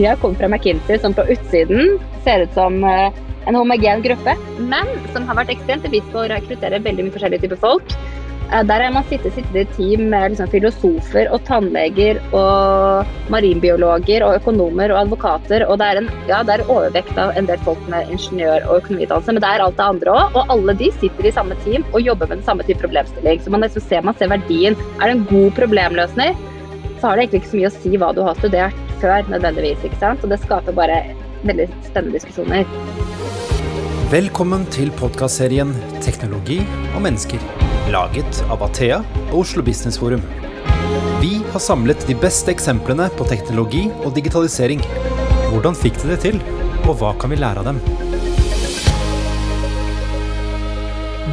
Jeg kommer fra McKinsey, som på utsiden ser ut som eh, en homogen gruppe, men som har vært ekstremt bevisst på å rekruttere veldig mye forskjellige typer folk. Eh, der har man sittet, sittet i team med liksom filosofer og tannleger og marinbiologer og økonomer og advokater. Og det er en ja, det er overvekt av en del folk med ingeniør- og økonomiutdannelse, men det er alt det andre òg. Og alle de sitter i samme team og jobber med den samme type problemstilling. Så man liksom ser, man ser verdien. Er det en god problemløsner, så har det egentlig ikke så mye å si hva du har studert før, nødvendigvis. ikke sant? Og det skaper bare veldig spennende diskusjoner. Velkommen til podkastserien 'Teknologi og mennesker', laget av Athea og Oslo Business Forum. Vi har samlet de beste eksemplene på teknologi og digitalisering. Hvordan fikk de det til, og hva kan vi lære av dem?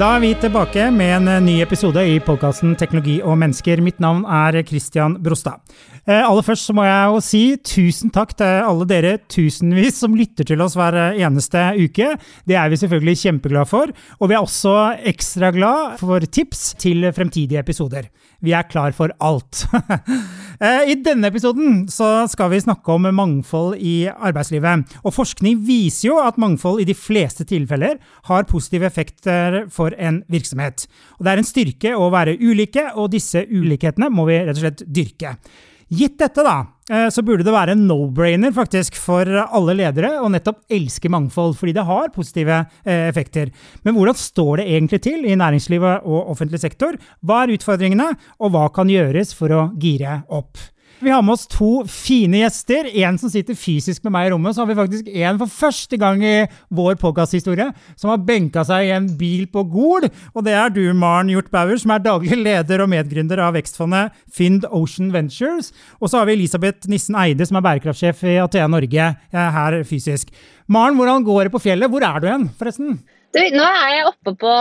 Da er vi tilbake med en ny episode i podkasten Teknologi og mennesker. Mitt navn er Christian Brostad. Eh, aller først så må jeg jo si tusen takk til alle dere tusenvis som lytter til oss hver eneste uke. Det er vi selvfølgelig kjempeglade for. Og vi er også ekstra glad for tips til fremtidige episoder. Vi er klar for alt. Eh, I denne episoden skal vi snakke om mangfold i arbeidslivet. Og forskning viser jo at mangfold i de fleste tilfeller har positive effekter for en virksomhet. Og det er en styrke å være ulike, og disse ulikhetene må vi rett og slett dyrke. Gitt dette, da, så burde det være en no-brainer faktisk for alle ledere å nettopp elske mangfold, fordi det har positive eh, effekter. Men hvordan står det egentlig til i næringslivet og offentlig sektor? Hva er utfordringene, og hva kan gjøres for å gire opp? Vi har med oss to fine gjester. En som sitter fysisk med meg i rommet. Så har vi faktisk en for første gang i vår podkasthistorie som har benka seg i en bil på Gol. Og det er du, Maren Hjort Bauer, som er daglig leder og medgründer av vekstfondet Find Ocean Ventures. Og så har vi Elisabeth Nissen Eide, som er bærekraftsjef i Athea Norge eh, her fysisk. Maren, hvordan går det på fjellet? Hvor er du hen, forresten? Du, nå er jeg oppe på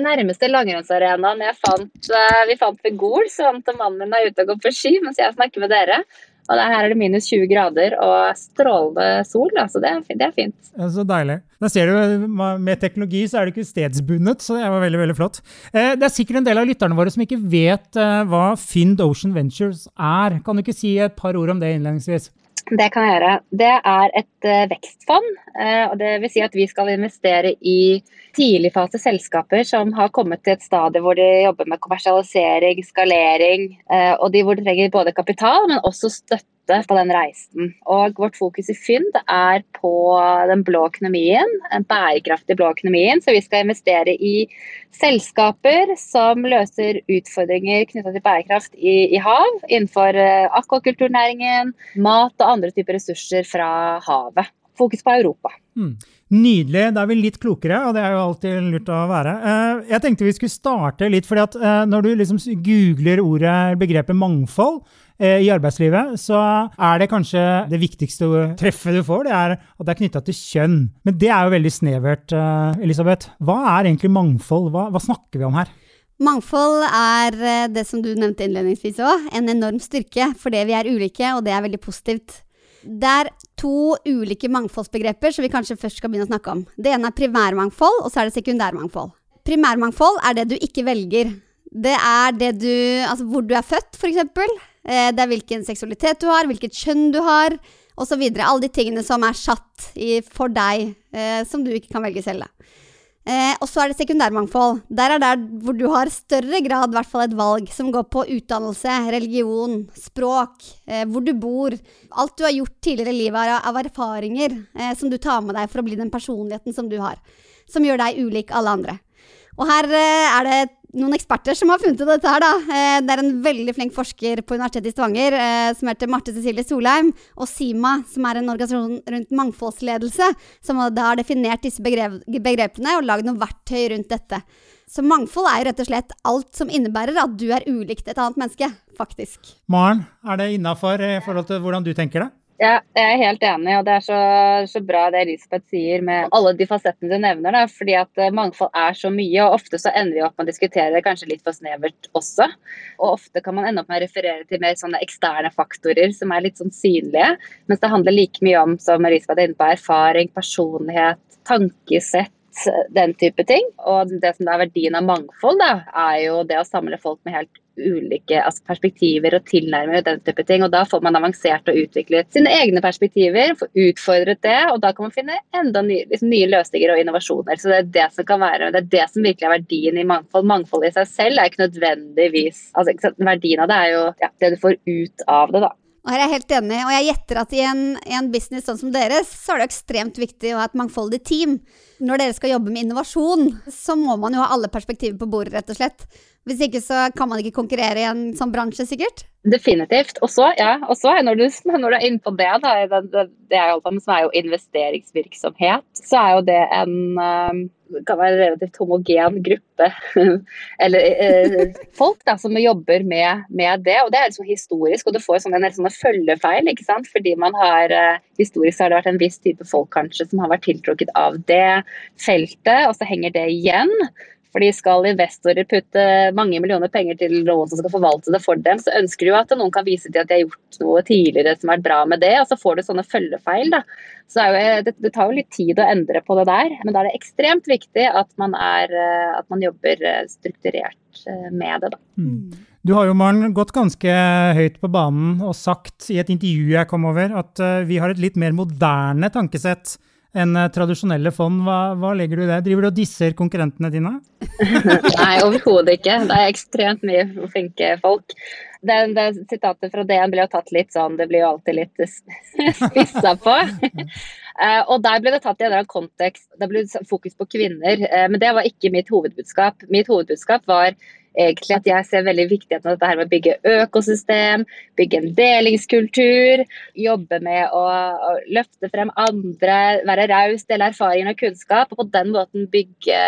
nærmeste langrennsarenaen jeg fant, uh, vi fant ved Gol. Så vant mannen min er ute og går på ski mens jeg snakker med dere. Og her er det minus 20 grader og strålende sol. Altså det, er, det er fint. Ja, så deilig. Da ser du, Med teknologi så er det ikke stedsbundet, så det var veldig veldig flott. Eh, det er sikkert en del av lytterne våre som ikke vet eh, hva Find Ocean Ventures er. Kan du ikke si et par ord om det innledningsvis? Det kan jeg gjøre. Det er et uh, vekstfond. Uh, og det vil si at vi skal investere i tidligfase selskaper som har kommet til et stadie hvor de jobber med kommersialisering, skalering, uh, og de hvor de trenger både kapital, men også støtte på den reisen. Og vårt fokus i Fynd er på den blå økonomien, den bærekraftige blå økonomien. Så vi skal investere i selskaper som løser utfordringer knytta til bærekraft i, i hav, innenfor akvakulturnæringen, mat og andre typer ressurser fra havet. Fokus på Europa. Mm. Nydelig. Da er vi litt klokere, og det er jo alltid lurt å være. Eh, jeg tenkte vi skulle starte litt, fordi at eh, når du liksom googler ordet, begrepet mangfold eh, i arbeidslivet, så er det kanskje det viktigste treffet du får, det er at det er knytta til kjønn. Men det er jo veldig snevert, Elisabeth. Hva er egentlig mangfold? Hva, hva snakker vi om her? Mangfold er det som du nevnte innledningsvis òg, en enorm styrke fordi vi er ulike, og det er veldig positivt. Det er to ulike mangfoldsbegreper som vi kanskje først skal begynne å snakke om. Det ene er primærmangfold, og så er det sekundærmangfold. Primærmangfold er det du ikke velger. Det er det du Altså hvor du er født, f.eks. Eh, det er hvilken seksualitet du har, hvilket kjønn du har, osv. Alle de tingene som er satt for deg, eh, som du ikke kan velge selv. Eh, og så er det sekundærmangfold. Der er der hvor du har større grad hvert fall et valg som går på utdannelse, religion, språk, hvor du bor. Alt du har gjort tidligere i livet av, erfaringer som du tar med deg for å bli den personligheten som du har. Som gjør deg ulik alle andre. Og her er det noen eksperter som har funnet ut dette her, da. Eh, det er en veldig flink forsker på Universitetet i Stavanger eh, som heter Marte Cecilie Solheim, og SIMA, som er en organisasjon rundt mangfoldsledelse, som da har definert disse begrepene og lagd noen verktøy rundt dette. Så mangfold er jo rett og slett alt som innebærer at du er ulikt et annet menneske, faktisk. Maren, er det innafor i forhold til hvordan du tenker det? Ja, jeg er helt enig, og det er så, så, bra det Elisabeth sier med alle de fasettene du nevner. Da, fordi at eh, mangfold er så mye, og ofte så ender vi opp med å diskutere det kanskje litt for snevert også. Og ofte kan man ende opp med å referere til mer sånne eksterne faktorer som er litt sånn synlige. Mens det handler like mye om, som Elisabeth er inne på, erfaring, personlighet, tankesett den type ting. Og det som er verdien av mangfold, da, er jo det å samle folk med helt ulike altså perspektiver og tilnærminger og den type ting. Og da får man avansert og utviklet sine egne perspektiver, får utfordret det, og da kan man finne enda nye, liksom nye løsninger og innovasjoner. Så det er det som kan være, det er det som virkelig er verdien i mangfold. Mangfold i seg selv er ikke nødvendigvis altså Verdien av det er jo ja, det du får ut av det, da. Og her er jeg helt enig, og jeg gjetter at i en, en, business sånn som deres, så er det ekstremt viktig å ha et mangfoldig team. Når dere skal jobbe med innovasjon, så må man jo ha alle perspektiver på bordet, rett og slett. Hvis ikke så kan man ikke konkurrere i en sånn bransje, sikkert? Definitivt. Og så, ja, når, du, når du er inne på det, da, det, det, det jeg holder på med, som er jo investeringsvirksomhet, så er jo det en um kan være relativt homogen gruppe eller eh, folk da, som jobber med, med, det. Og det er liksom historisk, og du får sånne, en sånne følgefeil. ikke sant? Fordi man har eh, Historisk har det vært en viss type folk kanskje som har vært tiltrukket av det feltet, og så henger det igjen. Fordi skal investorer putte mange millioner penger til noen som skal forvalte det for dem, så ønsker de jo at noen kan vise til at de har gjort noe tidligere som har vært bra med det, og så får du sånne følgefeil. da. Så jo, det, det, tar jo litt tid å endre på det der, men da er det ekstremt viktig at man, er, eh, at man jobber eh, strukturert eh, med det. da. Mm. Du har jo Maren, gått ganske høyt på banen og sagt i et intervju jeg kom over, at vi har et litt mer moderne tankesett enn eh, tradisjonelle fond. Hva, hva, legger du i det? Driver du og disser konkurrentene dine? Nei, overhodet ikke. Det er ekstremt mye flinke folk. Det, det Sitatet fra DN ble jo tatt litt sånn, det blir jo alltid litt spissa på. uh, og der ble det tatt i en eller annen kontekst, det ble fokus på kvinner. Uh, men det var ikke mitt hovedbudskap. Mitt hovedbudskap var egentlig at jeg ser veldig viktigheten av dette her med å bygge økosystem, bygge en delingskultur, jobbe med å, å løfte frem andre, være raus, dele erfaringer og kunnskap, og på den måten bygge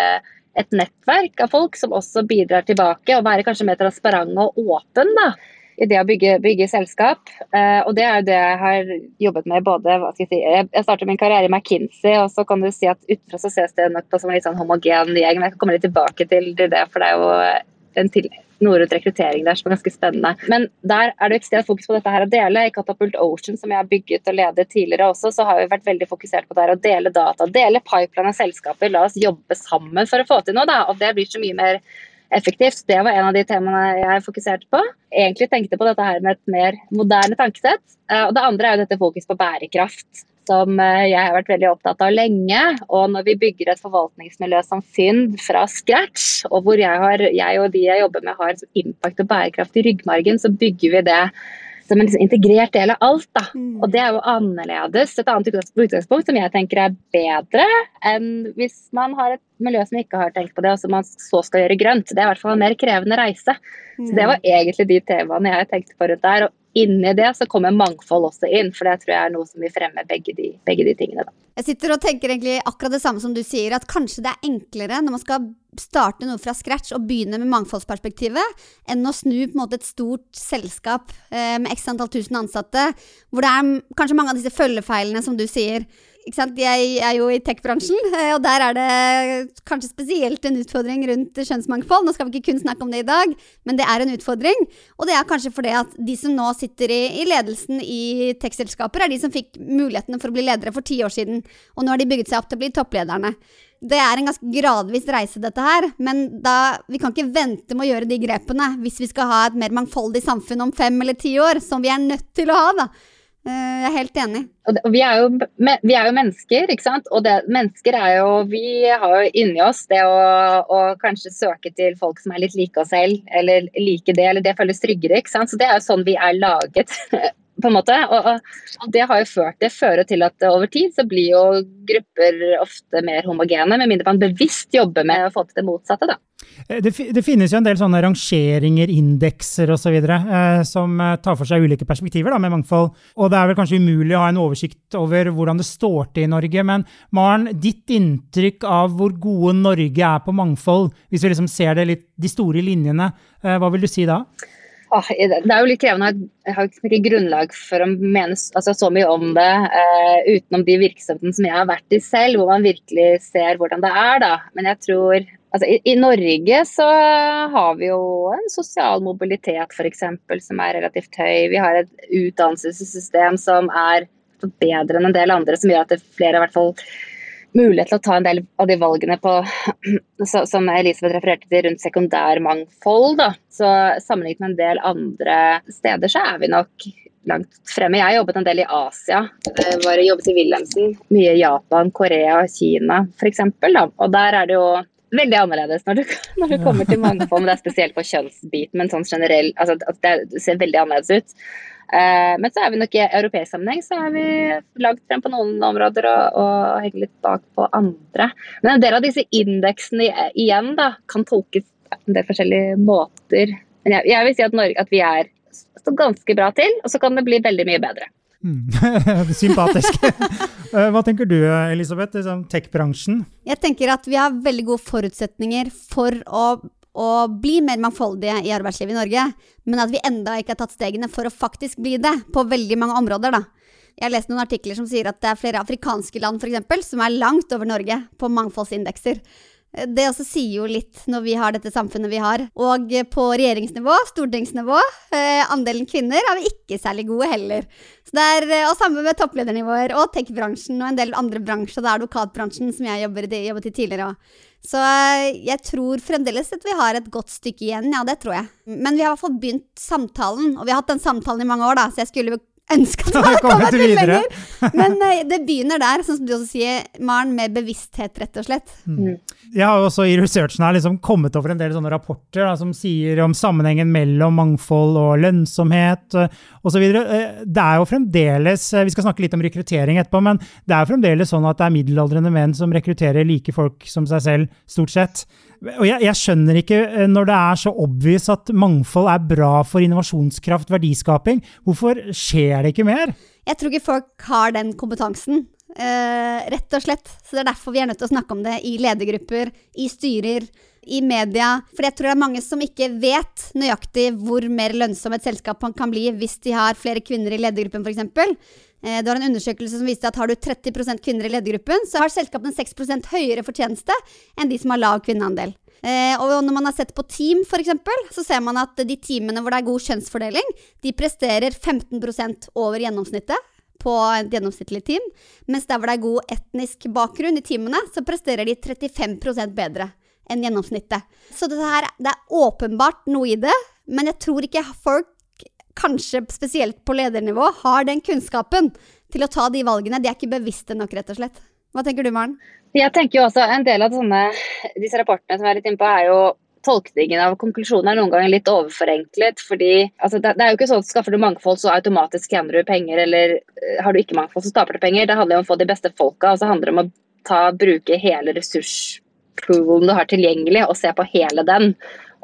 et nettverk av folk som også bidrar tilbake, og være kanskje mer transparent og åpen. da i det å bygge, bygge selskap. Uh, og det er jo det jeg har jobbet med både Jeg si, jeg startet min karriere i McKinsey, og så kan du si at utenfra så ses det nok på som en litt sånn homogen gjeng. Men jeg kan komme litt tilbake til det, for det er jo en til Norut rekruttering der som er ganske spennende. Men der er det ekstremt fokus på dette her å dele. I Catapult Ocean, som jeg har bygget og ledet tidligere også, så har vi vært veldig fokusert på det her å dele data. Dele pipeline av selskaper. La oss jobbe sammen for å få til noe, da. Og det blir så mye mer effektivt. Det var en av de temaene jeg fokuserte på. Egentlig tenkte på dette her med et mer moderne tankesett. Eh, og det andre er jo dette fokus på bærekraft som eh, jeg har vært veldig opptatt av lenge. Og når vi bygger et forvaltningsmiljø som Finn fra scratch, og hvor jeg, har, jeg og de jeg jobber med har impact og bærekraft i ryggmargen, så bygger vi det som en liksom integrert del av alt. Da. Mm. Og det er jo annerledes. Et annet utgangspunkt som jeg tenker er bedre enn hvis man har et miljø som ikke har tenkt på det, og som man så skal gjøre grønt. Det er i hvert fall en mer krevende reise. Så det mm. var egentlig de temaene jeg tenkte på rundt der. Og inni det så kommer mangfold også inn, for det tror jeg er noe som vil fremme begge de, begge de tingene. Da. Jeg sitter og tenker egentlig akkurat det samme som du sier, at kanskje det er enklere når man skal starte noe fra scratch og begynne med mangfoldsperspektivet, enn å snu på en måte et stort selskap eh, med x antall tusen ansatte, hvor det er kanskje mange av disse følgefeilene som du sier. Jeg er jo i tech-bransjen, eh, og der er det kanskje spesielt en utfordring rundt kjønnsmangfold. Nå skal vi ikke kun snakke om det i dag, men det er en utfordring. Og det er kanskje fordi at de som nå sitter i, i ledelsen i tech-selskaper, er de som fikk mulighetene for å bli ledere for ti år siden. Og nå har de bygget seg opp til å bli topplederne. Det er en ganske gradvis reise, dette her. Men da, vi kan ikke vente med å gjøre de grepene hvis vi skal ha et mer mangfoldig samfunn om fem eller ti år, som vi er nødt til å ha. da. Eh, jeg er helt enig. Vi, er jo, vi, er jo, mennesker, ikke sant. Og det, mennesker er jo Vi har jo inni oss det å, å, kanskje søke til folk som er litt like oss selv, eller like det, eller det føles tryggere. ikke sant. Så det er jo sånn vi er laget. på en måte. Og, og, det har jo ført det fører til at over tid så blir jo grupper ofte mer homogene, med mindre man bevisst jobber med å få til det motsatte. da. Eh, det, det, finnes jo en del sånne rangeringer, indekser osv. Eh, som eh, tar for seg ulike perspektiver da, med mangfold. Og det er vel kanskje umulig å ha en oversikt over hvordan det står til i Norge. Men Maren, ditt inntrykk av hvor gode Norge er på mangfold, hvis vi liksom ser det litt, de store linjene, eh, hva vil du si da? Det er jo litt krevende. Jeg har ikke grunnlag for å mene altså, så mye om det uh, utenom de virksomhetene som jeg har vært i selv, hvor man virkelig ser hvordan det er. da. Men jeg tror altså, i, i, Norge så har vi jo en sosial mobilitet f.eks. som er relativt høy. Vi har et utdannelsessystem som er bedre enn en del andre, som gjør at det flere i hvert fall mulighet til å ta en del av de valgene på, som Elisabeth refererte til, rundt sekundærmangfold. Da. Så sammenlignet med en del andre steder, så er vi nok langt fremme. Jeg har jobbet en del i Asia. Var jobbet i Wilhelmsen. Mye i Japan, Korea, Kina f.eks. Og der er det jo veldig annerledes når du, når du kommer til mangfold. Men det er spesielt på kjønnsbiten, men sånn generell, altså, det ser veldig annerledes ut. Uh, men så er vi nok i europeisk sammenheng så er vi langt frem på noen områder og, og henger litt bak på andre. Men en del av disse indeksene igjen da, kan tolkes på en del forskjellige måter. Men jeg, jeg vil si at, Norge, at vi er står ganske bra til, og så kan det bli veldig mye bedre. Mm. Sympatisk. Eh, hva tenker du Elisabeth, liksom tech-bransjen? Jeg tenker at vi har veldig gode forutsetninger for å, å, bli mer mangfoldige i arbeidslivet i Norge, men at vi enda ikke har tatt stegene for å faktisk bli det på veldig mange områder. da. Jeg har lest noen artikler som sier at det er flere afrikanske land for eksempel, som er langt over Norge på mangfoldsindekser. Det også sier jo litt når vi har dette samfunnet vi har. Og på regjeringsnivå, stortingsnivå, eh, andelen kvinner er vi ikke særlig gode heller. Så det er, eh, Og samme med toppledernivåer og tech-bransjen og en del andre bransjer, det er advokatbransjen som jeg jobbet i, jobbet i tidligere òg. Så eh, jeg tror fremdeles at vi har et godt stykke igjen, ja det tror jeg. Men vi har i hvert fall begynt samtalen, og vi har hatt den samtalen i mange år, da, så jeg skulle ønske at vi hadde kommet litt lenger. Men uh, det begynner der, sånn som du også sier, Maren, med bevissthet, rett og slett. Mm. mm. Jeg har jo også i researchen her liksom kommet over en del sånne rapporter da, som sier om sammenhengen mellom mangfold og lønnsomhet uh, osv. Uh, det er jo fremdeles, Vi skal snakke litt om rekruttering etterpå, men det er jo fremdeles sånn at det er middelaldrende menn som rekrutterer like folk som seg selv, stort sett. Og jeg, jeg, skjønner ikke, eh, når det er så obvious at mangfold er bra for innovasjonskraft, verdiskaping, hvorfor skjer det ikke mer? Jeg tror ikke folk har den kompetansen, uh, rett og slett. Så det er derfor vi er nødt til å snakke om det i ledergrupper, i styrer, i media. For jeg tror det er mange som ikke vet nøyaktig hvor mer lønnsom et selskap kan bli hvis de har flere kvinner i ledergruppen, f.eks. Du har en undersøkelse som viste at har du 30% kvinner i ledergruppen, så har selskapene 6% høyere fortjeneste enn de som har lav kvinneandel. Eh, og når man har sett på team, f.eks., så ser man at de teamene hvor det er god kjønnsfordeling, de presterer 15% over gjennomsnittet på et gjennomsnittlig team. Mens der hvor det er god etnisk bakgrunn i teamene, så presterer de 35% bedre enn gjennomsnittet. Så det, her, det er åpenbart noe i det, men jeg tror ikke folk kanskje spesielt på ledernivå, har den kunnskapen til å ta de valgene. De er ikke bevisste nok, rett og slett. Hva tenker du, Maren? Jeg tenker jo også En del av sånne, disse rapportene som jeg er litt inne på, er jo tolkningen av konklusjonen er noen ganger litt overforenklet. fordi altså, det, er jo ikke sånn at Skaffer du mangfold, så automatisk tjener du penger. Eller uh, har du ikke mangfold, så taper du penger. Det handler jo om å få de beste folka. og så handler det om å ta, bruke hele ressurspoolen du har tilgjengelig, og se på hele den.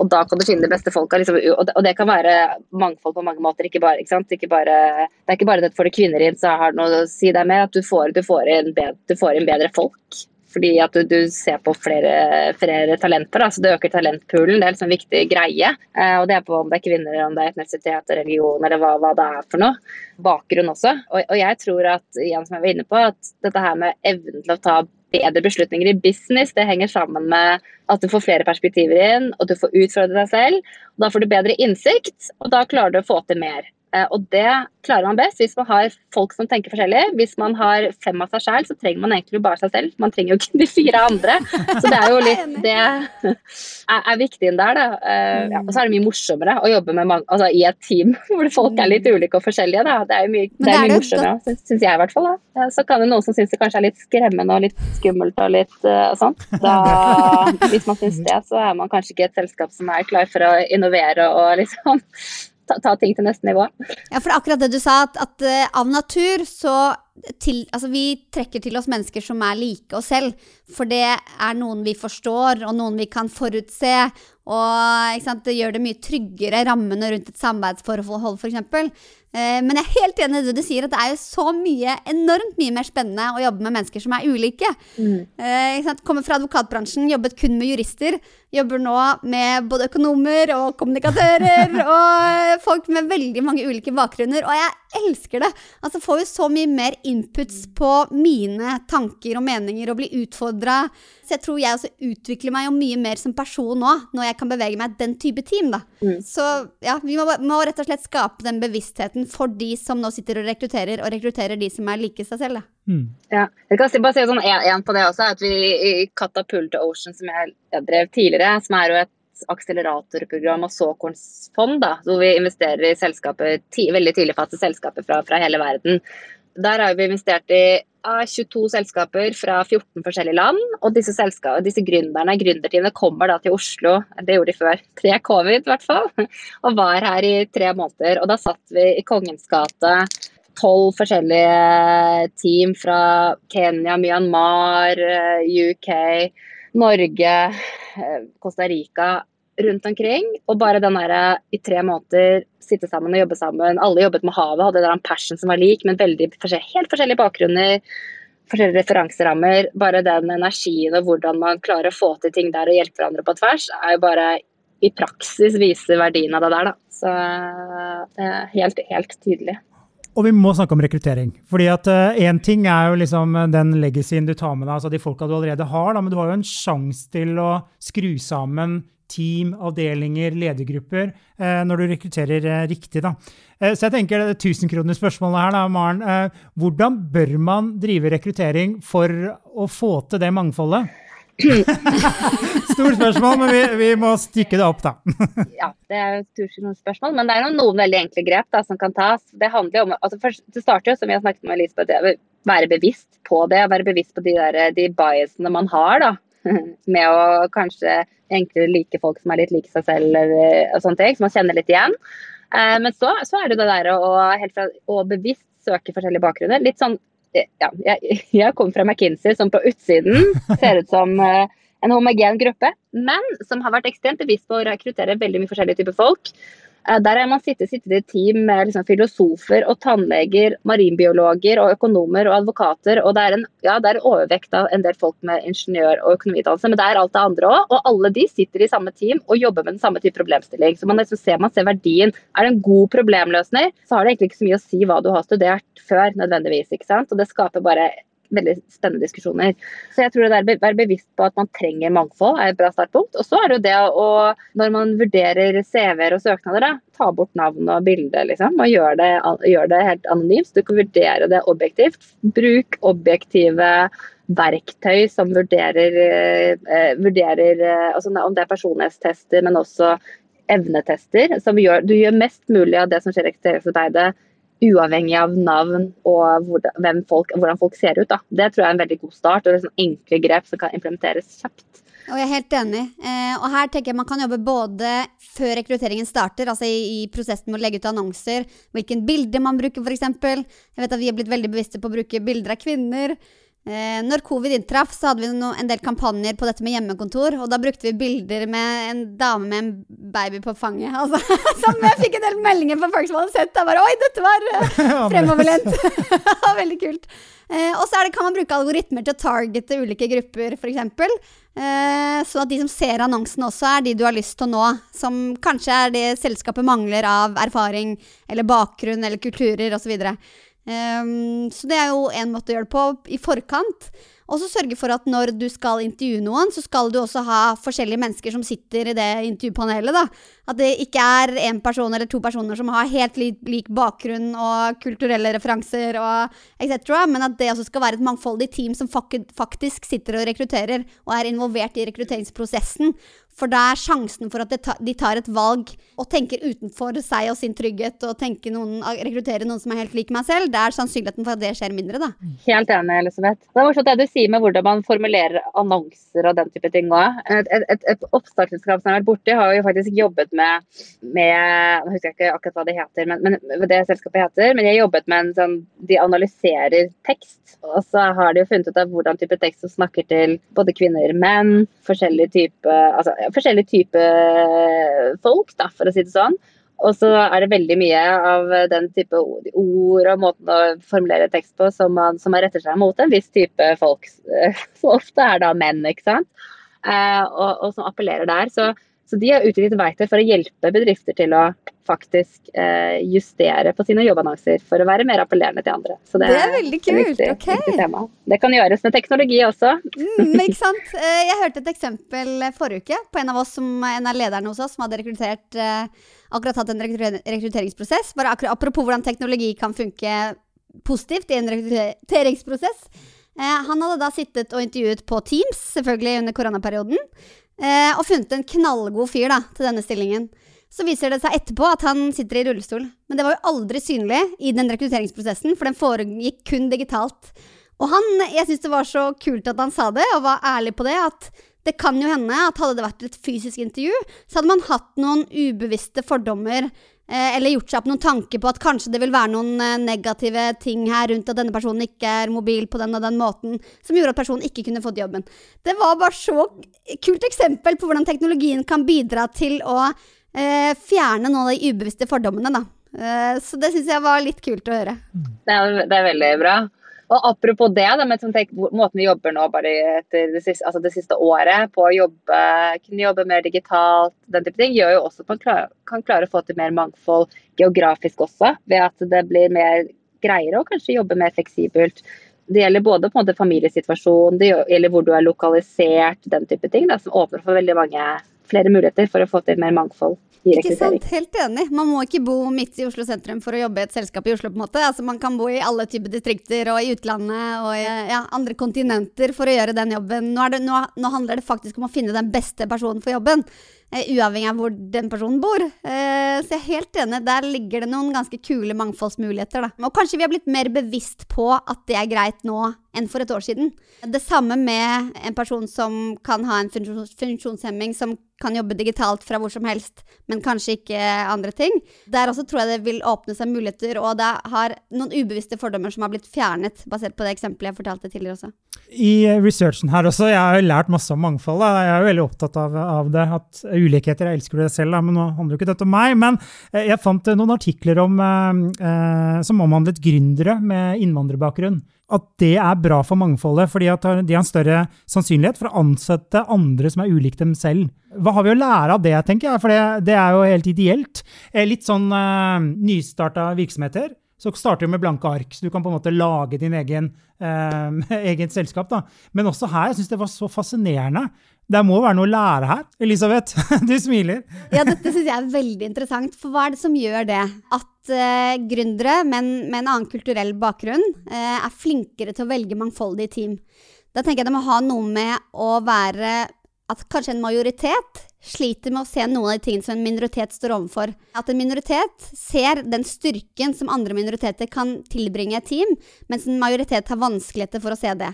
Og da kan du finne de beste folka. Liksom, og, det, kan være mangfold på mange måter. Ikke bare, ikke ikke bare, det er ikke bare at får du kvinner inn, så har det noe å si deg med at du får, du får, inn, bedre, du får inn bedre folk. Fordi at du, du ser på flere, flere talenter. Så det øker talentpoolen. Det er liksom en viktig greie. Eh, og det er på om det er kvinner, om det er etnisitet, religion eller hva, hva, det er for noe. Bakgrunn også. Og, og jeg tror at, igjen som jeg var inne på, at dette her med evnen til å ta bedre beslutninger i business. Det henger sammen med at du får flere perspektiver inn, og du får utfordre deg selv. Og da får du bedre innsikt, og da klarer du å få til mer. Eh, og det klarer man best hvis man har folk som tenker forskjellig. Hvis man har fem av seg sjæl, så trenger man egentlig bare seg selv. Man trenger jo ikke de fire andre. Så det er jo litt det er, viktig inn der, da. Eh, ja, og så er det mye morsommere å jobbe med mange, altså, i et team hvor folk er litt ulike og forskjellige. Da. Det er jo mye, det er mye morsommere, syns jeg i hvert fall. Da. Så kan det noen som syns det kanskje er litt skremmende og litt skummelt og litt uh, sånn. Da, hvis man syns det, så er man kanskje ikke et selskap som er klar for å innovere og liksom ta, ta, ting til neste nivå. Ja, for det er akkurat det du sa, at, at uh, av natur så til, altså vi trekker til oss mennesker som er like oss selv. For det er noen vi forstår, og noen vi kan forutse. Og sant, det gjør det mye tryggere rammene rundt et samarbeidsforhold, f.eks. Eh, men jeg er helt enig i det du sier, at det er jo så mye, enormt mye mer spennende å jobbe med mennesker som er ulike. Mm. Eh, Kommer fra advokatbransjen, jobbet kun med jurister. Jobber nå med både økonomer og kommunikatører og folk med veldig mange ulike bakgrunner. Og jeg elsker det! Altså får vi så mye mer inputs på mine tanker og meninger og blir utfordra. Så jeg tror jeg også utvikler meg jo mye mer som person nå, når jeg kan bevege meg den type team, da. Mm. Så ja, vi må, må, rett og slett skape den bevisstheten for de som nå sitter og rekrutterer, og rekrutterer de som er like seg selv, da. Mm. Ja. Jeg kan bare si sånn én på det også, at vi i Catapult Ocean, som jeg drev tidligere, som er jo et akseleratorprogram og såkornsfond, da, hvor vi investerer i selskaper, ti, veldig tidligfaste selskaper fra, fra, hele verden. Der har vi investert i 22 selskaper fra 14 forskjellige land. Og disse, disse gründerne, gründerteamene kommer da til Oslo, det gjorde de før tre covid i hvert fall, og var her i tre måneder. Og da satt vi i Kongens gate tolv forskjellige team fra Kenya, Myanmar, UK, Norge, Costa Rica rundt omkring. Og bare den derre i tre måneder sitte sammen og jobbe sammen. Alle jobbet med havet, hadde en passion som var lik, men veldig forskjellige, helt forskjellige bakgrunner. Forskjellige referanserammer. Bare den energien og hvordan man klarer å få til ting der og hjelpe hverandre på tvers, er jo bare i praksis viser verdien av det der, da. Så det er helt, helt tydelig. Og vi må snakke om rekruttering. Fordi at Én uh, ting er jo liksom den legacyen du tar med deg, altså de folka du allerede har, da, men du har jo en sjanse til å skru sammen team, avdelinger, ledergrupper, uh, når du rekrutterer uh, riktig. Da. Eh, så jeg tenker det tusenkronerspørsmålet her, da, Maren. Hvordan bør man drive rekruttering for å få til det mangfoldet? Stort spørsmål, men vi, vi, må stykke det opp, da. ja, det er jo noen spørsmål, men det er noen veldig enkle grep da, som kan tas. Det handler om, altså først, det starter jo, som vi har snakket med Elisabeth, å være bevisst på det. Være bevisst på de, der, de biasene man har. da med å kanskje enklere like folk som er litt like seg selv, eller, og sånne ting, som man kjenner litt igjen. Eh, men så, så, er det det der å, helt fra, å bevisst søke forskjellige bakgrunner. Litt sånn ja, jeg, jeg kommer fra McKinsey, som på utsiden ser ut som uh, en homogen gruppe, men som har vært ekstremt bevisst på å rekruttere veldig mye forskjellige typer folk. Eh, der har man sittet, sittet i team med liksom filosofer og tannleger, marinbiologer og økonomer og advokater. Og det er en ja, det er overvekt av en del folk med ingeniør- og økonomiutdannelse, men det er alt det andre òg. Og alle de sitter i samme team og jobber med den samme type problemstilling. Så man, liksom ser, man ser verdien. Er det en god problemløsner, så har det egentlig ikke så mye å si hva du har studert før, nødvendigvis. ikke sant? Og det skaper bare veldig spennende diskusjoner. Så jeg tror det der å være bevisst på at man trenger mangfold er et bra startpunkt. Og så er det jo det å, når man vurderer CV-er og søknader, da, ta bort navn og bilde, liksom. Og gjøre det, gjør det helt anonymt, så du kan vurdere det objektivt. Bruk objektive verktøy som vurderer, eh, vurderer eh, altså om det er personlighetstester, men også evnetester. som gjør, Du gjør mest mulig av det som skjer i rekrutteringsarbeidet uavhengig av navn og hvordan folk, hvordan folk ser ut. Da. Det tror jeg er en veldig god start, og det er sånn enkle grep som kan implementeres kjapt. Og jeg er helt enig. Eh, og her tenker jeg man kan jobbe både før rekrutteringen starter, altså i, i prosessen med å legge ut annonser, hvilken bilde man bruker f.eks. Jeg vet at vi har blitt veldig bevisste på å bruke bilder av kvinner. Eh, når covid inntraff, så hadde vi no, en del kampanjer på dette med hjemmekontor. Og da brukte vi bilder med en dame med en baby på fanget. Altså, som jeg fikk en del meldinger fra folk som hadde sett. Da bare Oi, dette var uh, fremoverlent! Veldig kult. Eh, og så kan man bruke algoritmer til å targete ulike grupper, f.eks. Eh, sånn at de som ser annonsen også er de du har lyst til å nå. Som kanskje er det selskapet mangler av erfaring eller bakgrunn eller kulturer osv. Um, så det er jo en måte å gjøre det på i forkant. Og så sørge for at når du skal intervjue noen, så skal du også ha forskjellige mennesker som sitter i det intervjupanelet. da. At det ikke er én person eller to personer som har helt lik, bakgrunn og kulturelle referanser og etc., men at det også skal være et mangfoldig team som faktisk sitter og rekrutterer og er involvert i rekrutteringsprosessen. For da er sjansen for at de tar et valg og tenker utenfor seg og sin trygghet og noen, rekrutterer noen som er helt lik meg selv, det er sannsynligheten for at det skjer mindre, da. Helt enig, Elisabeth. Det er morsomt det du sier med hvordan man formulerer annonser og den type ting òg. Et, et, et, et oppstartsselskap som har vært borti, har jo faktisk jobbet med, med Jeg husker ikke akkurat hva det heter, men, men det selskapet heter, men de har jobbet med en sånn De analyserer tekst, og så har de jo funnet ut av hvordan type tekst som snakker til både kvinner, menn, forskjellige typer altså, forskjellige typer folk, da, for å si det sånn. Og så er det veldig mye av den type ord, ord og måten å formulere tekst på som, man, som man retter seg mot en viss type folk. som ofte er da menn, ikke sant. Eh, og, og, som appellerer der. Så, Så de har utviklet verktøy for å hjelpe bedrifter til å faktisk eh, justere på sine jobbannonser for å være mer appellerende til andre. Så det, det er veldig kult. Viktig, ok. Viktig. Det kan gjøres med teknologi også. Mm, ikke sant. Eh, jeg hørte et eksempel forrige uke på en av oss som en av lederne hos oss som hadde rekruttert eh, akkurat hatt en rekrutteringsprosess. Bare apropos hvordan teknologi kan funke positivt i en rekrutteringsprosess. Eh, han hadde da sittet og intervjuet på Teams, selvfølgelig under koronaperioden, og funnet en knallgod fyr da, til denne stillingen. Så viser det seg etterpå at han sitter i rullestol. Men det var jo aldri synlig i den rekrutteringsprosessen, for den foregikk kun digitalt. Og han, jeg syns det var så kult at han sa det, og var ærlig på det, at det kan jo hende at hadde det vært et fysisk intervju, så hadde man hatt noen ubevisste fordommer eh, eller gjort seg opp noen tanker på at kanskje det vil være noen eh, negative ting her rundt at denne personen ikke er mobil på den og den måten, som gjorde at personen ikke kunne fått jobben. Det var bare så kult eksempel på hvordan teknologien kan bidra til å eh, fjerne noen av de ubevisste fordommene, da. Eh, så det syns jeg var litt kult å høre. Det er, det er veldig bra. Og apropos det, da, med sånn, tenk, måten vi jobber nå bare etter det siste, altså det siste, året på å jobbe, kunne jobbe mer digitalt, den type ting, gjør jo også at man klar, kan klare å få til mer mangfold geografisk også. Ved at det blir mer greiere å kanskje jobbe mer fleksibelt. Det gjelder både på en måte familiesituasjon, det gjelder hvor du er lokalisert, den type ting, da, som åpner for veldig mange flere muligheter for å få til mer mangfold. i Ikke sant, Helt enig. Man må ikke bo midt i Oslo sentrum for å jobbe i et selskap i Oslo. på en måte. Altså, Man kan bo i alle typer distrikter og i utlandet og i ja, andre kontinenter for å gjøre den jobben. Nå, det, nå, nå handler det faktisk om å finne den beste personen for jobben. Eh, uavhengig av hvor den personen bor. Eh, så jeg er helt enig, der ligger det noen ganske kule mangfoldsmuligheter. Da. Og kanskje vi har blitt mer bevisst på at det er greit nå enn for et år siden. Det samme med en person som kan ha en funksjonshemming, som kan jobbe digitalt fra hvor som helst, men kanskje ikke andre ting. Der også tror jeg det vil åpne seg muligheter, og det har noen ubevisste fordommer som har blitt fjernet, basert på det eksempelet jeg fortalte tidligere også. I researchen her også, jeg har lært masse om mangfold. Jeg er jo veldig opptatt av, av det. at ulikheter. Jeg elsker det selv, men nå handler jo ikke dette om meg. Men eh, jeg fant eh, noen artikler om, eh, eh, som omhandlet gründere med innvandrerbakgrunn. At det er bra for mangfoldet, fordi de har en større sannsynlighet for å ansette andre som er ulike dem selv. Hva har vi å lære av det, tenker jeg, for det, det er jo helt ideelt. Litt sånn uh, nystarta virksomheter så starter du med blanke ark, så du kan på en måte lage din egen, uh, eget selskap. da. Men også her, jeg synes det var så fascinerende det må være noe å lære her. Elisabeth, du smiler. ja, dette syns jeg er veldig interessant. For hva er det som gjør det? At uh, gründere med, med, en annen kulturell bakgrunn uh, er flinkere til å velge mangfoldige team. Da tenker jeg det må ha noe med å være at kanskje en majoritet sliter med å se noen av de tingene som en minoritet står overfor. At en minoritet ser den styrken som andre minoriteter kan tilbringe et team, mens en majoritet har vanskeligheter for å se det.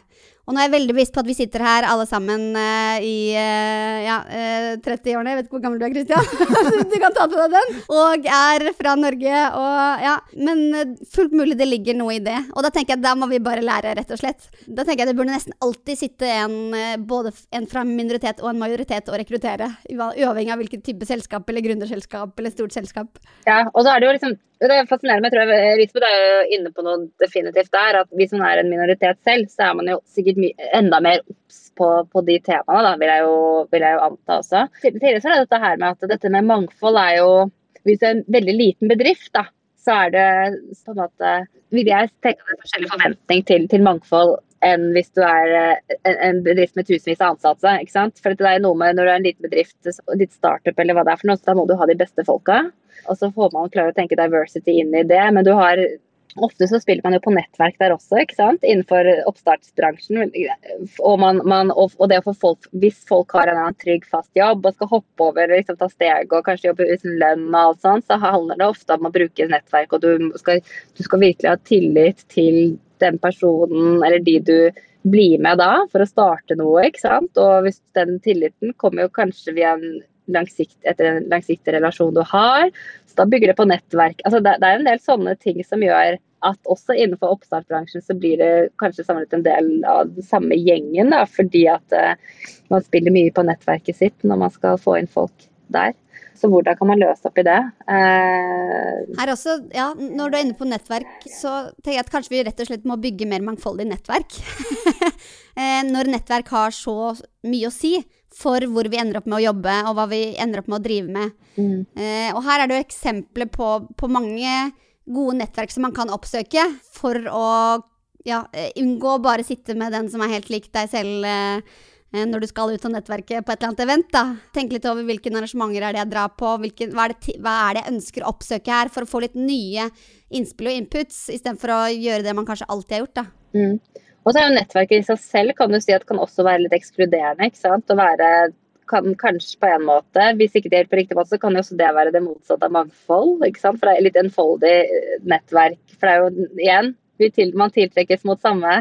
Og nå er jeg veldig bevisst på at vi sitter her alle sammen uh, i uh, ja, uh, eh, 30-årene. Jeg vet ikke hvor gammel du er, Christian. du kan ta til deg den. Og er fra Norge. Og, ja. Men fullt mulig det ligger noe i det. Og da tenker jeg da må vi bare lære, rett og slett. Da tenker jeg det burde nesten alltid sitte en, både en fra minoritet og en majoritet og rekruttere. Uavhengig av hvilken type selskap eller gründerselskap eller stort selskap. Ja, og så er det jo liksom det fascinerer jeg tror jeg, Elisabeth er jo inne på noe definitivt der. at Hvis man er en minoritet selv, så er man jo sikkert enda mer obs på, på, de temaene, da, vil jeg jo, vil jeg jo anta også. Tidligere så er det dette her med at dette med mangfold er jo Hvis det er en veldig liten bedrift, da, så er det på en måte Vil jeg tenke at er forskjellig forventning til, til mangfold enn hvis du er en, en bedrift med tusenvis av ansatte. ikke sant? For det er noe med Når du er en liten bedrift, ditt startup eller hva det er for noe, så da må du ha de beste folka. Og så får man klare å tenke diversity inn i det. Men du har Ofte så spiller man jo på nettverk der også, ikke sant? innenfor oppstartsbransjen. Og, man, man, og, det å få folk, hvis folk har en trygg, fast jobb og skal hoppe over, liksom ta steg og kanskje jobbe uten lønn og alt sånt, så handler det ofte om å bruke nettverk. Og du skal, du skal virkelig ha tillit til den personen eller de du blir med da, for å starte noe. ikke sant? Og hvis den tilliten kommer jo kanskje via en langsikt, etter en langsiktig relasjon du har. Så da bygger det på nettverk. Altså det, det, er en del sånne ting som gjør at også innenfor oppstartsbransjen så blir det kanskje samlet en del av den samme gjengen, da, fordi at uh, man spiller mye på nettverket sitt når man skal få inn folk der. Så hvordan kan man løse opp i det? Uh, Her også, ja, Når du er inne på nettverk, så tenker jeg at kanskje vi rett og slett må bygge mer mangfoldig nettverk. uh, når nettverk har så mye å si, for hvor vi ender opp med å jobbe, og hva vi ender opp med å drive med. Mm. Eh, og her er det jo eksempler på, på mange gode nettverk som man kan oppsøke for å ja, eh, unngå å bare sitte med den som er helt lik deg selv eh, når du skal ut av nettverket på et eller annet event. da. Tenk litt over hvilke arrangementer er det jeg drar på, hvilken, hva, er det, hva er det jeg ønsker å oppsøke her, for å få litt nye innspill og inputs, istedenfor å gjøre det man kanskje alltid har gjort. da. Mm. Og så er jo nettverket i seg selv kan du si at kan også være litt ekskluderende. ikke sant? Å være kan kanskje på en måte, hvis ikke det hjelper riktig måte, så kan jo også det være det motsatte av mangfold. ikke sant? For det er litt enfoldig eh, nettverk. For det er jo igjen, vi til, man tiltrekkes mot samme,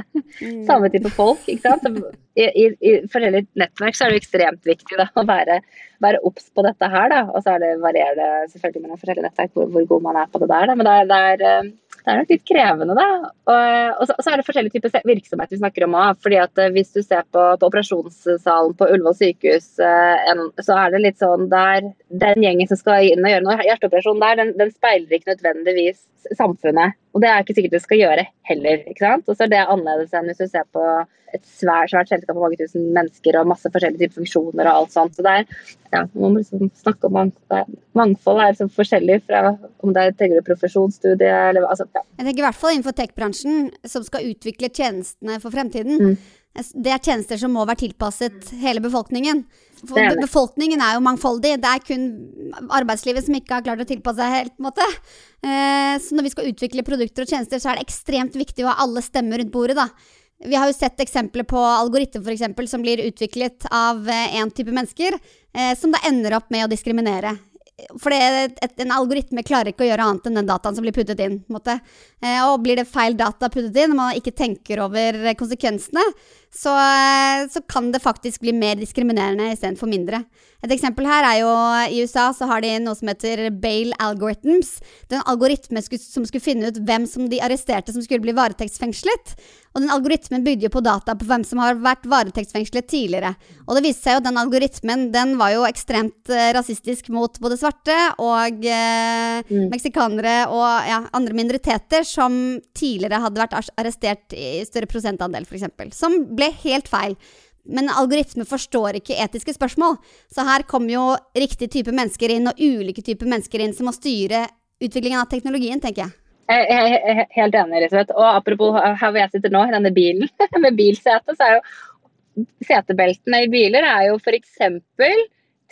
samme type folk. ikke sant? I, i, I forskjellige nettverk så er det ekstremt viktig da, å være være obs på dette her. da, Og så er det varierer det selvfølgelig mellom forskjellige nettverk hvor, hvor god man er på det der. da, Men det er, det er, eh, det er nok litt krevende, da. Og, og, så, og så er det forskjellige typer virksomhet vi snakker om òg. fordi at eh, hvis du ser på, på operasjonssalen på Ullevål sykehus, eh, så er det litt sånn der Den gjengen som skal inn og gjøre noe hjerteoperasjon der, den, den speiler ikke nødvendigvis samfunnet. Og det er ikke sikkert det skal gjøre heller. ikke sant? Og så er det annerledes enn hvis du ser på et svært, svært selskap med mange tusen mennesker og masse forskjellige typer funksjoner og alt sånt. Så det er, ja, man må liksom snakke om mang er- mangfold er liksom forskjellig fra om det er tenker du profesjonsstudie eller hva. Altså, ja. Jeg tenker i hvert fall innenfor tech-bransjen, som skal utvikle tjenestene for fremtiden. Mm. Det er tjenester som må være tilpasset hele befolkningen. For Det er det. befolkningen er jo mangfoldig. Det er kun arbeidslivet som ikke har klart å tilpasse seg helt. på en måte. Eh, Så når vi skal utvikle produkter og tjenester, så er det ekstremt viktig å ha alle stemmer rundt bordet. da. Vi har jo sett eksempler på algoritmer for eksempel, som blir utviklet av én type mennesker, eh, som da ender opp med å diskriminere. For det, et, en algoritme klarer ikke å gjøre annet enn den dataen som blir puttet inn. Eh, og blir det feil data puttet inn, og man ikke tenker over eh, konsekvensene, så, eh, så kan det faktisk bli mer diskriminerende istedenfor mindre. Et eksempel her er jo i USA så har de noe som heter Bale Algorithms. Det er en algoritme som skulle finne ut hvem som de arresterte som skulle bli varetektsfengslet. Og den algoritmen bygde jo på data på hvem som har vært varetektsfengslet tidligere. Og det viste seg jo at den algoritmen den var jo ekstremt eh, rasistisk mot både svarte og eh, Mm. meksikanere og ja, andre minoriteter som tidligere hadde vært arrestert i større prosentandel, f.eks. Som ble helt feil. Men algoritme forstår ikke etiske spørsmål. Så her kommer jo riktig type mennesker inn, og ulike typer mennesker inn, som må styre utviklingen av teknologien, tenker jeg. Jeg er helt enig, Elisabeth. Og apropos her hvor jeg sitter nå, i denne bilen med bilsete, så er jo setebeltene i biler er jo f.eks.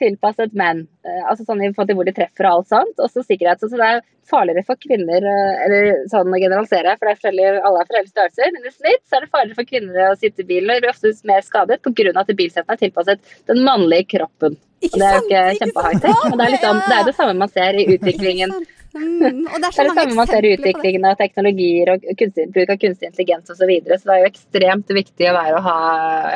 tilpasset menn. Eh, altså sånn i forhold til hvor de treffer og alt sånt. Også sikkerhet. Så det er farligere for kvinner, eh, eller sånn å generalisere, for det er alle er forskjellige størrelser. Men i snitt så er det farligere for kvinner å sitte i bilen, og blir ofte mer skadet pga. at bilsetene er tilpasset den mannlige kroppen. Og det er jo ikke kjempe-high-tech, men det er, liksom, det er det samme man ser i utviklingen. Mm, og det er Det er det samme man ser i utviklingen av teknologier og kunstig, bruk av kunstig intelligens osv. Så, videre. så det er jo ekstremt viktig å være å ha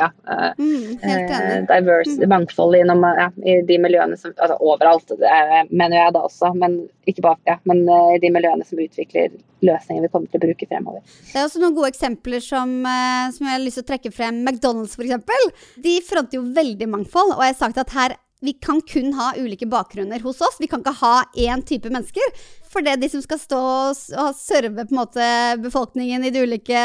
ja, eh, Mm, eh, enig. diverse, mangfold innom, ja, i de miljøene som Altså overalt, det er- mener jeg da også, men ikke bare ja, men eh, i de miljøene som utvikler løsninger vi kommer til å bruke fremover. Det er også noen gode eksempler som, eh, som jeg har lyst til å trekke frem. McDonald's eksempel. De fronter jo veldig mangfold, og jeg har sagt at her vi kan kun ha ulike bakgrunner hos oss. Vi kan ikke ha én type mennesker. For det er de som skal stå og serve måte befolkningen i de ulike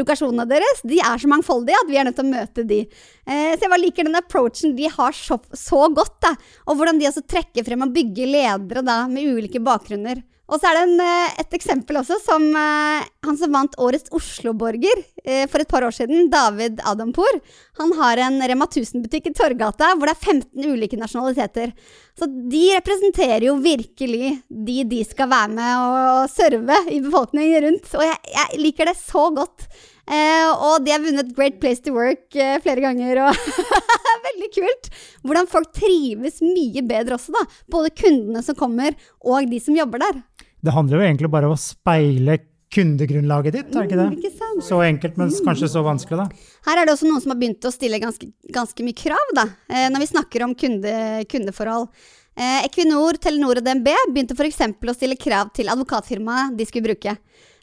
lokasjonene deres, de er så mangfoldige at vi er nødt til å møte de. Eh, så jeg bare liker den approachen de har så, så godt. Da. Og hvordan de også trekker frem og bygger ledere da, med ulike bakgrunner. Og så er det en, eh, et eksempel også som eh, han som vant Årets Oslo-borger eh, for et par år siden, David Adampour. Han har en Rema 1000-butikk i Torgata hvor det er 15 ulike nasjonaliteter. Så de representerer jo virkelig de de skal være med og serve i befolkningen rundt. Og jeg, jeg liker det så godt. Eh, og de har vunnet Great Place to Work eh, flere ganger. Og veldig kult. Hvordan folk trives mye bedre også, da. Både kundene som kommer, og de som jobber der. Det handler jo egentlig bare om å speile kundegrunnlaget ditt, er det ikke Mm, det? ikke? Så enkelt, men kanskje så vanskelig, da. Her er det også noen som har begynt å stille ganske, ganske mye krav, da, eh, når vi snakker om kunde, kundeforhold. Eh, Equinor, Telenor og DNB begynte f.eks. å stille krav til advokatfirmaet de skulle bruke.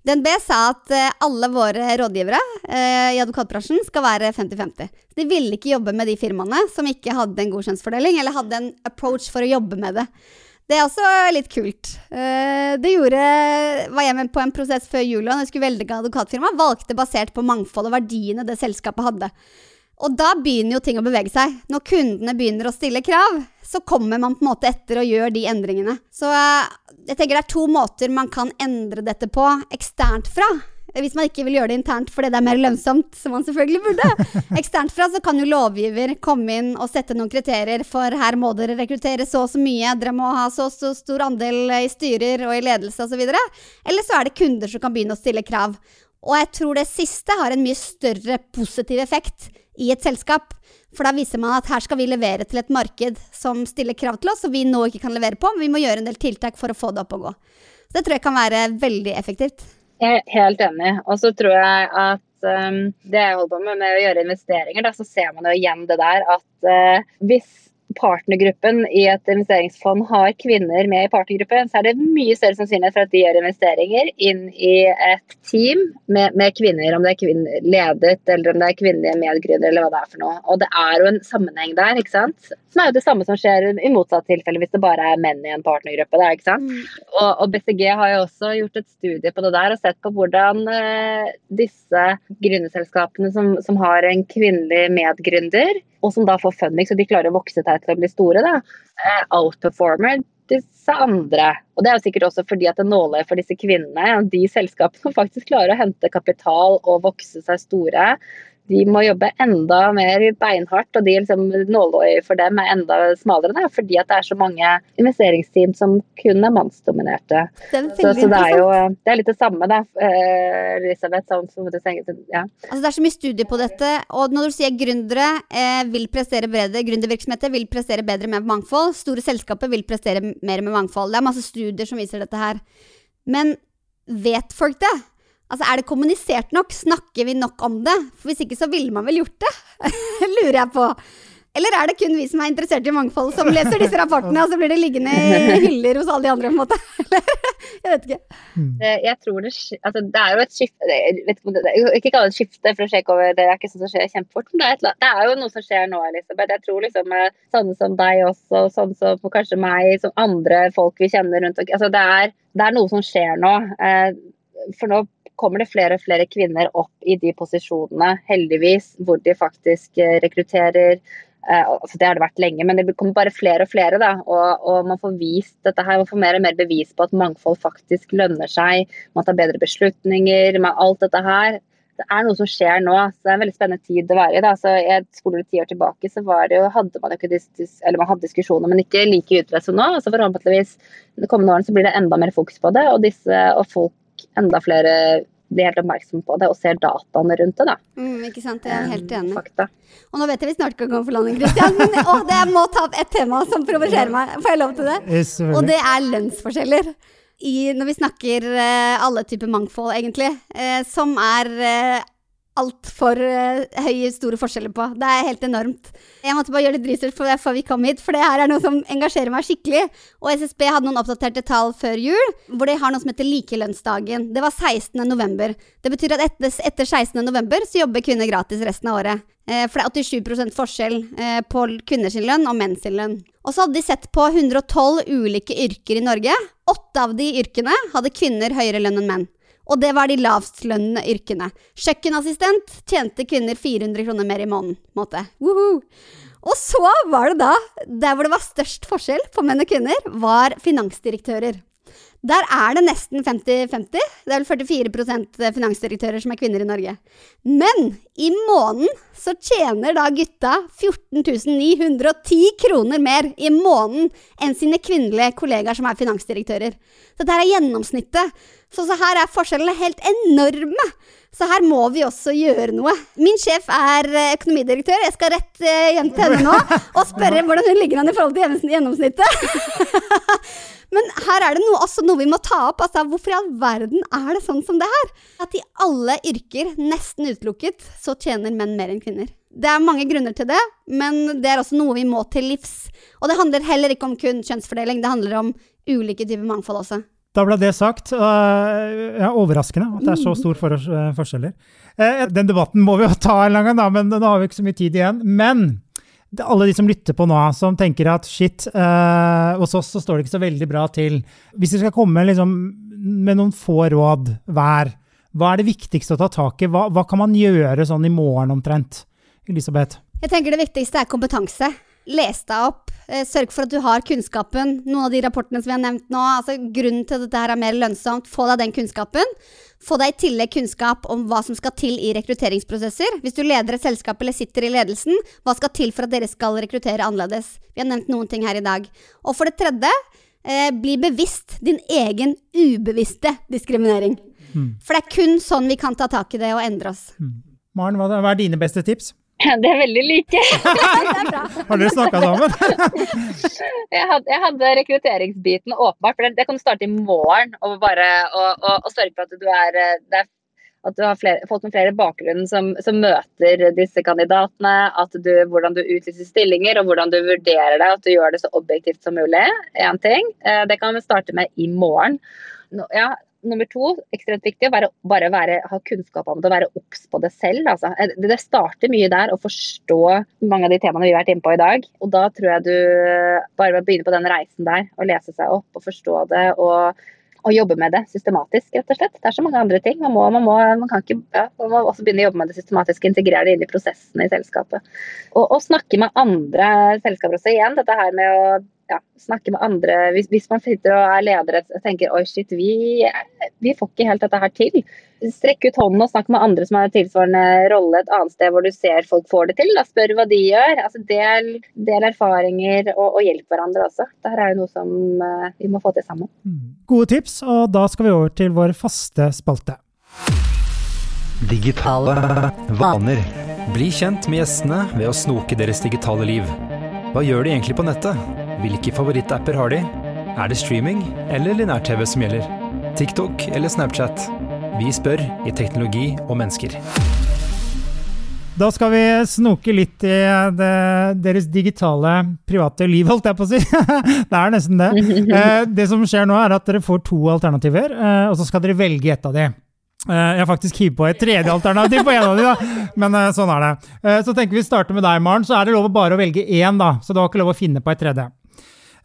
DNB sa at eh, alle våre rådgivere i advokatbransjen skal være 50-50. De ville ikke jobbe med de firmaene som ikke hadde en godkjønnsfordeling, eller hadde en approach for å jobbe med det. Det er også litt kult. Eh, Det gjorde var jeg med på en prosess før jul, når jeg skulle velge advokatfirma, valgte basert på mangfold og verdiene det selskapet hadde. Og da begynner jo ting å bevege seg. Når kundene begynner å stille krav, så kommer man på en måte etter og gjør de endringene. Så eh, jeg tenker det er to måter man kan endre dette på eksternt fra. Hvis man ikke vil gjøre det internt fordi det er mer lønnsomt, som man selvfølgelig burde. Eksternt fra så kan jo lovgiver komme inn og sette noen kriterier for her må dere rekruttere så og så mye, dere må ha så og så stor andel i styrer og i ledelse osv. Eller så er det kunder som kan begynne å stille krav. Og jeg tror det siste har en mye større positiv effekt i et selskap. For da viser man at her skal vi levere til et marked som stiller krav til oss, og vi nå ikke kan levere på. Men vi må gjøre en del tiltak for å få det opp og gå. Så det tror jeg kan være veldig effektivt. Jeg er helt enig. Og så tror jeg at um, det jeg holder på med med å gjøre investeringer, da, så ser man jo igjen det der at uh, hvis partnergruppen i et investeringsfond har kvinner med i partnergruppen, så er det mye større sannsynlighet for at de gjør investeringer inn i et team med, med kvinner, om det er kvinner ledet eller om det er kvinnelige medgrunner eller hva det er for noe. Og det er jo en sammenheng der, ikke sant. Som er jo det samme som skjer i motsatt tilfelle hvis det bare er menn i en partnergruppe. Der, ikke sant? Mm. Og, og, BCG har jo også gjort et studie på det der og sett på hvordan eh, disse gründerselskapene som, som har en kvinnelig medgründer, og som da får funding, så de klarer å vokse seg til å bli store, da, eh, outperformer disse andre. Og det er jo sikkert også fordi at det nåler for disse kvinnene, de selskapene som faktisk klarer å hente kapital og vokse seg store, de må jobbe enda mer beinhardt, og de liksom, nåløyet for dem er enda smalere. Da, fordi at det er så mange investeringsteam som kun er mannsdominerte. Er så, så, det er jo det er litt det samme, da, eh, Elisabeth. Som, som du tenker, ja. altså, det er så mye studier på dette. Og når du sier gründere eh, vil prestere bedre, gründervirksomheter vil prestere bedre med mangfold, store selskaper vil prestere mer med mangfold. Det er masse studier som viser dette her. Men vet folk det? Altså, Er det kommunisert nok? Snakker vi nok om det? For Hvis ikke så ville man vel gjort det? Lurer jeg på. Eller er det kun vi som er interessert i mangfold, som leser disse rapportene, og så blir det liggende i hyller hos alle de andre? på en måte? jeg vet ikke. Hmm. Jeg tror det, altså, det er jo et skifte Jeg vet ikke kalle det et skifte, for å sjekke over, det er ikke sånn som skjer kjempefort. Men det er, et, det er, jo noe som skjer nå, Elisabeth. Jeg tror liksom sånne som deg også, og sånn som kanskje meg, som andre folk vi kjenner rundt altså, det, er, det er noe som skjer nå. Eh, for nå kommer det flere og flere kvinner opp i de posisjonene, heldigvis, hvor de faktisk eh, rekrutterer. Altså det har det vært lenge, men det kommer bare flere og flere. Da, og, og, man får vist dette her, man får mer og mer bevis på at mangfold faktisk lønner seg. Man tar bedre beslutninger. Man, alt dette her. Det er noe som skjer nå. så Det er en veldig spennende tid å være i. Da. Så jeg Spoler ti år tilbake, så var det jo, hadde man jo ikke dis, eller man hadde diskusjoner, men ikke like utbredt som nå. Så forhåpentligvis de kommende årene så blir det enda mer fokus på det. Og, disse, og folk enda flere blir helt oppmerksom på det og ser dataene rundt det. da. Mm, ikke sant, Jeg er helt enig. Fakta. Og nå vet jeg vi snart kan gå for landing, Christian, men å, det, jeg må ta opp et tema som provoserer meg. Får jeg lov til det? Og det er lønnsforskjeller. I, når vi snakker uh, alle typer mangfold, egentlig, uh, som er uh, altfor uh, høye, store forskjeller på. Det er helt enormt. Jeg måtte bare gjøre litt research for det før vi kom hit, for det her er noe som engasjerer meg skikkelig. Og SSB hadde noen oppdaterte tall før jul, hvor de har noe som heter likelønnsdagen. Det var 16. november. Det betyr at etter, etter 16. november så jobber kvinner gratis resten av året. Eh, for det er 87 forskjell eh, på kvinners lønn og menns lønn. Og så hadde de sett på 112 ulike yrker i Norge. Åtte av de yrkene hadde kvinner høyere lønn enn menn. Og det var de lavstlønnende yrkene. Kjøkkenassistent tjente kvinner 400 kroner mer i måneden. Måte. Woohoo! Og så var det da, der hvor det var størst forskjell på menn og kvinner, var finansdirektører. Der er det nesten 50-50. Det er vel 44% finansdirektører som er kvinner i Norge. Men i måneden så tjener da gutta 14 910 kroner mer i måneden enn sine kvinnelige kollegaer som er finansdirektører. Så dette er gjennomsnittet. Så, så her er forskjellene helt enorme. Så her må vi også gjøre noe. Min sjef er eh, økonomidirektør. Jeg skal rett uh, hjem til henne nå og spørre hvordan hun ligger an i forhold til gjennomsnittet. Men her er det noe, også noe vi må ta opp. Altså, hvorfor i all verden er det sånn som det her? At i alle yrker, nesten utelukket, så tjener menn mer enn kvinner. Det er mange grunner til det, men det er også noe vi må til livs. Og det handler heller ikke om kun kjønnsfordeling, det handler om ulike typer mangfold også. Da ble det sagt. Uh, ja, overraskende at det er så stor for, uh, forskjeller. Uh, den debatten må vi jo ta en gang, da, men nå har vi ikke så mye tid igjen. Men alle de som lytter på nå, som tenker at shit, uh, hos oss så står det ikke så veldig bra til. Hvis vi skal komme liksom, med noen få råd hver, hva er det viktigste å ta tak i? Hva, hva, kan man gjøre sånn i morgen omtrent? Elisabeth? Jeg tenker det viktigste er kompetanse. Les deg opp. Eh, sørg for at du har kunnskapen. Noen av de rapportene som vi har nevnt nå, altså grunnen til at dette her er mer lønnsomt, få deg den kunnskapen. Få deg i tillegg kunnskap om hva som skal til i rekrutteringsprosesser. Hvis du leder et selskap eller sitter i ledelsen, hva skal til for at dere skal rekruttere annerledes? Vi har nevnt noen ting her i dag. Og for det tredje, eh, bli bevisst din egen ubevisste diskriminering. For det er kun sånn vi kan ta tak i det og endre oss. Maren, hva hva er dine beste tips? Det er veldig like. Det bra. Har dere snakka sammen? Jeg hadde, jeg hadde rekrutteringsbiten åpenbart, for det, det kan du starte i morgen. Og bare og, og, og sørge for at du er, eh, det er at du har flere, folk med flere bakgrunn som, som møter disse kandidatene. At du, hvordan du utlyser stillinger og hvordan du vurderer det. At du gjør det så objektivt som mulig. Én ting. Eh, Det kan vi starte med i morgen. Ja, nummer to, ekstremt viktig, å være, bare være, ha kunnskap om det å være obs på det selv. Altså. Eh, Det starter mye der, å forstå mange av de temaene vi har vært inne på i dag. Og da tror jeg du bare må begynne på den reisen der, og lese seg opp og forstå det. og og jobbe med det systematisk, rett og slett. Det er så mange andre ting. Man må, man må, man ikke, ja, man må også begynne å jobbe med det systematisk, integrere det inn i prosessene i selskapet. Og, og snakke med andre selskaper også. Igjen, dette her med å ja, snakke med andre hvis, hvis man sitter og er leder og tenker oi, shit, vi, vi får ikke helt dette her til. Strekk ut hånden og snakk med andre som har en tilsvarende rolle et annet sted hvor du ser folk får det til. Da. Spør hva de gjør. Altså, del, del erfaringer og, og hjelp hverandre også. Dette er jo noe som uh, vi må få til sammen. Gode tips, og da skal vi over til vår faste spalte. Digitale vaner. Bli kjent med gjestene ved å snoke deres digitale liv. Hva gjør de egentlig på nettet? Hvilke favorittapper har de? Er det streaming eller linær-TV som gjelder? TikTok eller Snapchat? Vi spør i Teknologi og mennesker. Da skal vi snoke litt i det, deres digitale, private liv, holdt jeg på å si. det er nesten det. Eh, Det som skjer nå, er at dere får to alternativer, eh, og så skal dere velge ett av de. Eh, Jeg har faktisk hivet på et tredje alternativ på en av de, da. men sånn er det. Eh, Så tenker vi starter med deg, Maren. Så er det lov å bare å velge én, da. Så du har ikke lov å finne på et tredje.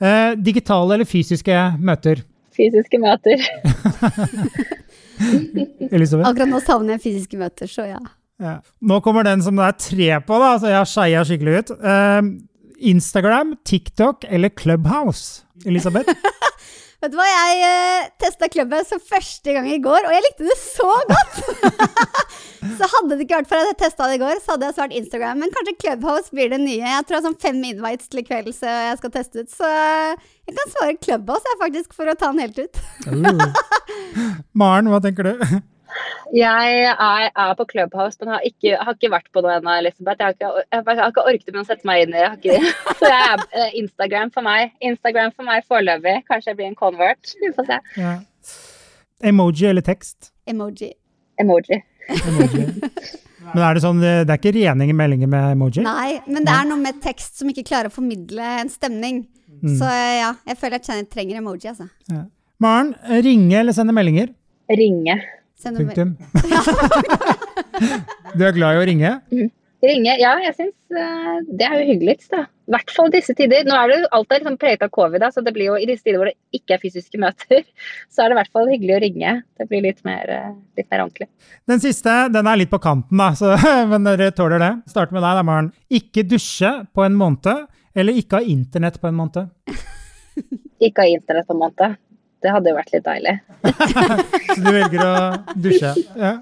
Eh, Digitale eller fysiske møter? Fysiske møter. Elisabeth? Akkurat nå savner jeg fysiske møter, så ja. Ja. Nå kommer den som det er tre på, da. Så jeg har skeia skikkelig ut. Eh, Instagram, TikTok eller Clubhouse? Elisabeth? Vet du hva, jeg uh, testa Clubhouse for første gang i går, og jeg likte det så godt! så hadde det ikke vært for at jeg testa det i går, så hadde jeg svart Instagram. Men kanskje Clubhouse blir det nye. Jeg tror jeg har sånn fem invites til i kveld så jeg skal teste ut. Så eh, jeg kan svare Clubhouse jeg, faktisk, for å ta den helt ut. Uh. Maren, hva tenker du? Jeg er, er på Clubhouse, men har ikke, har ikke vært på det ennå, Elisabeth. Jeg har ikke, jeg har ikke orket å sette meg inn i det. Så jeg er eh, Instagram for meg. Instagram for meg foreløpig. Kanskje jeg blir en convert. Vi får se. Ja. Emoji eller tekst? Emoji. Emoji. Emoji. Men er det sånn, det er ikke rene meldinger med emoji? Nei, men det er noe med tekst som ikke klarer å formidle en stemning. Så ja, jeg føler at jeg trenger emoji, altså. Ja. Maren, ringe eller sende meldinger? Ringe. Punktum. du er glad i å ringe? Ringe, ja, jeg syns eh, det er jo hyggeligst, da. I hvert fall disse tider. Nå er det jo alt er liksom preget av covid, da, så det blir jo i disse tider hvor det ikke er fysiske møter, så er det i hvert fall hyggelig å ringe. Det blir litt mer, eh, litt mer ordentlig. Den siste den er litt på kanten, da, så, men dere tåler det. Starter med deg, da, Maren. Ikke dusje på en måned, eller ikke ha internett på en måned? Ikke ha internett på en måte. Det hadde jo vært litt deilig. Så du velger å dusje. Ja.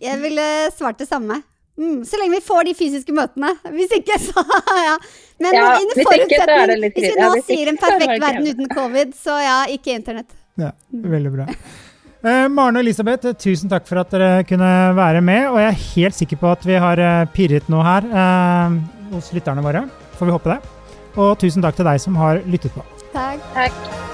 Jeg ville svart det samme. Mm, så lenge vi får de fysiske møtene. Hvis ikke, så ja. Men Ja, under er forutsetning litt Hvis vi nå Ja, hvis sier en er perfekt verden uten covid, så ja, ikke internett. Ja, veldig bra. Eh, Maren og Elisabeth, tusen takk for at dere kunne være med. Og jeg er helt sikker på at vi har eh, pirret noe her eh, hos lytterne våre. Får vi håpe det. Og tusen takk til deg som har lyttet på. Takk. Takk.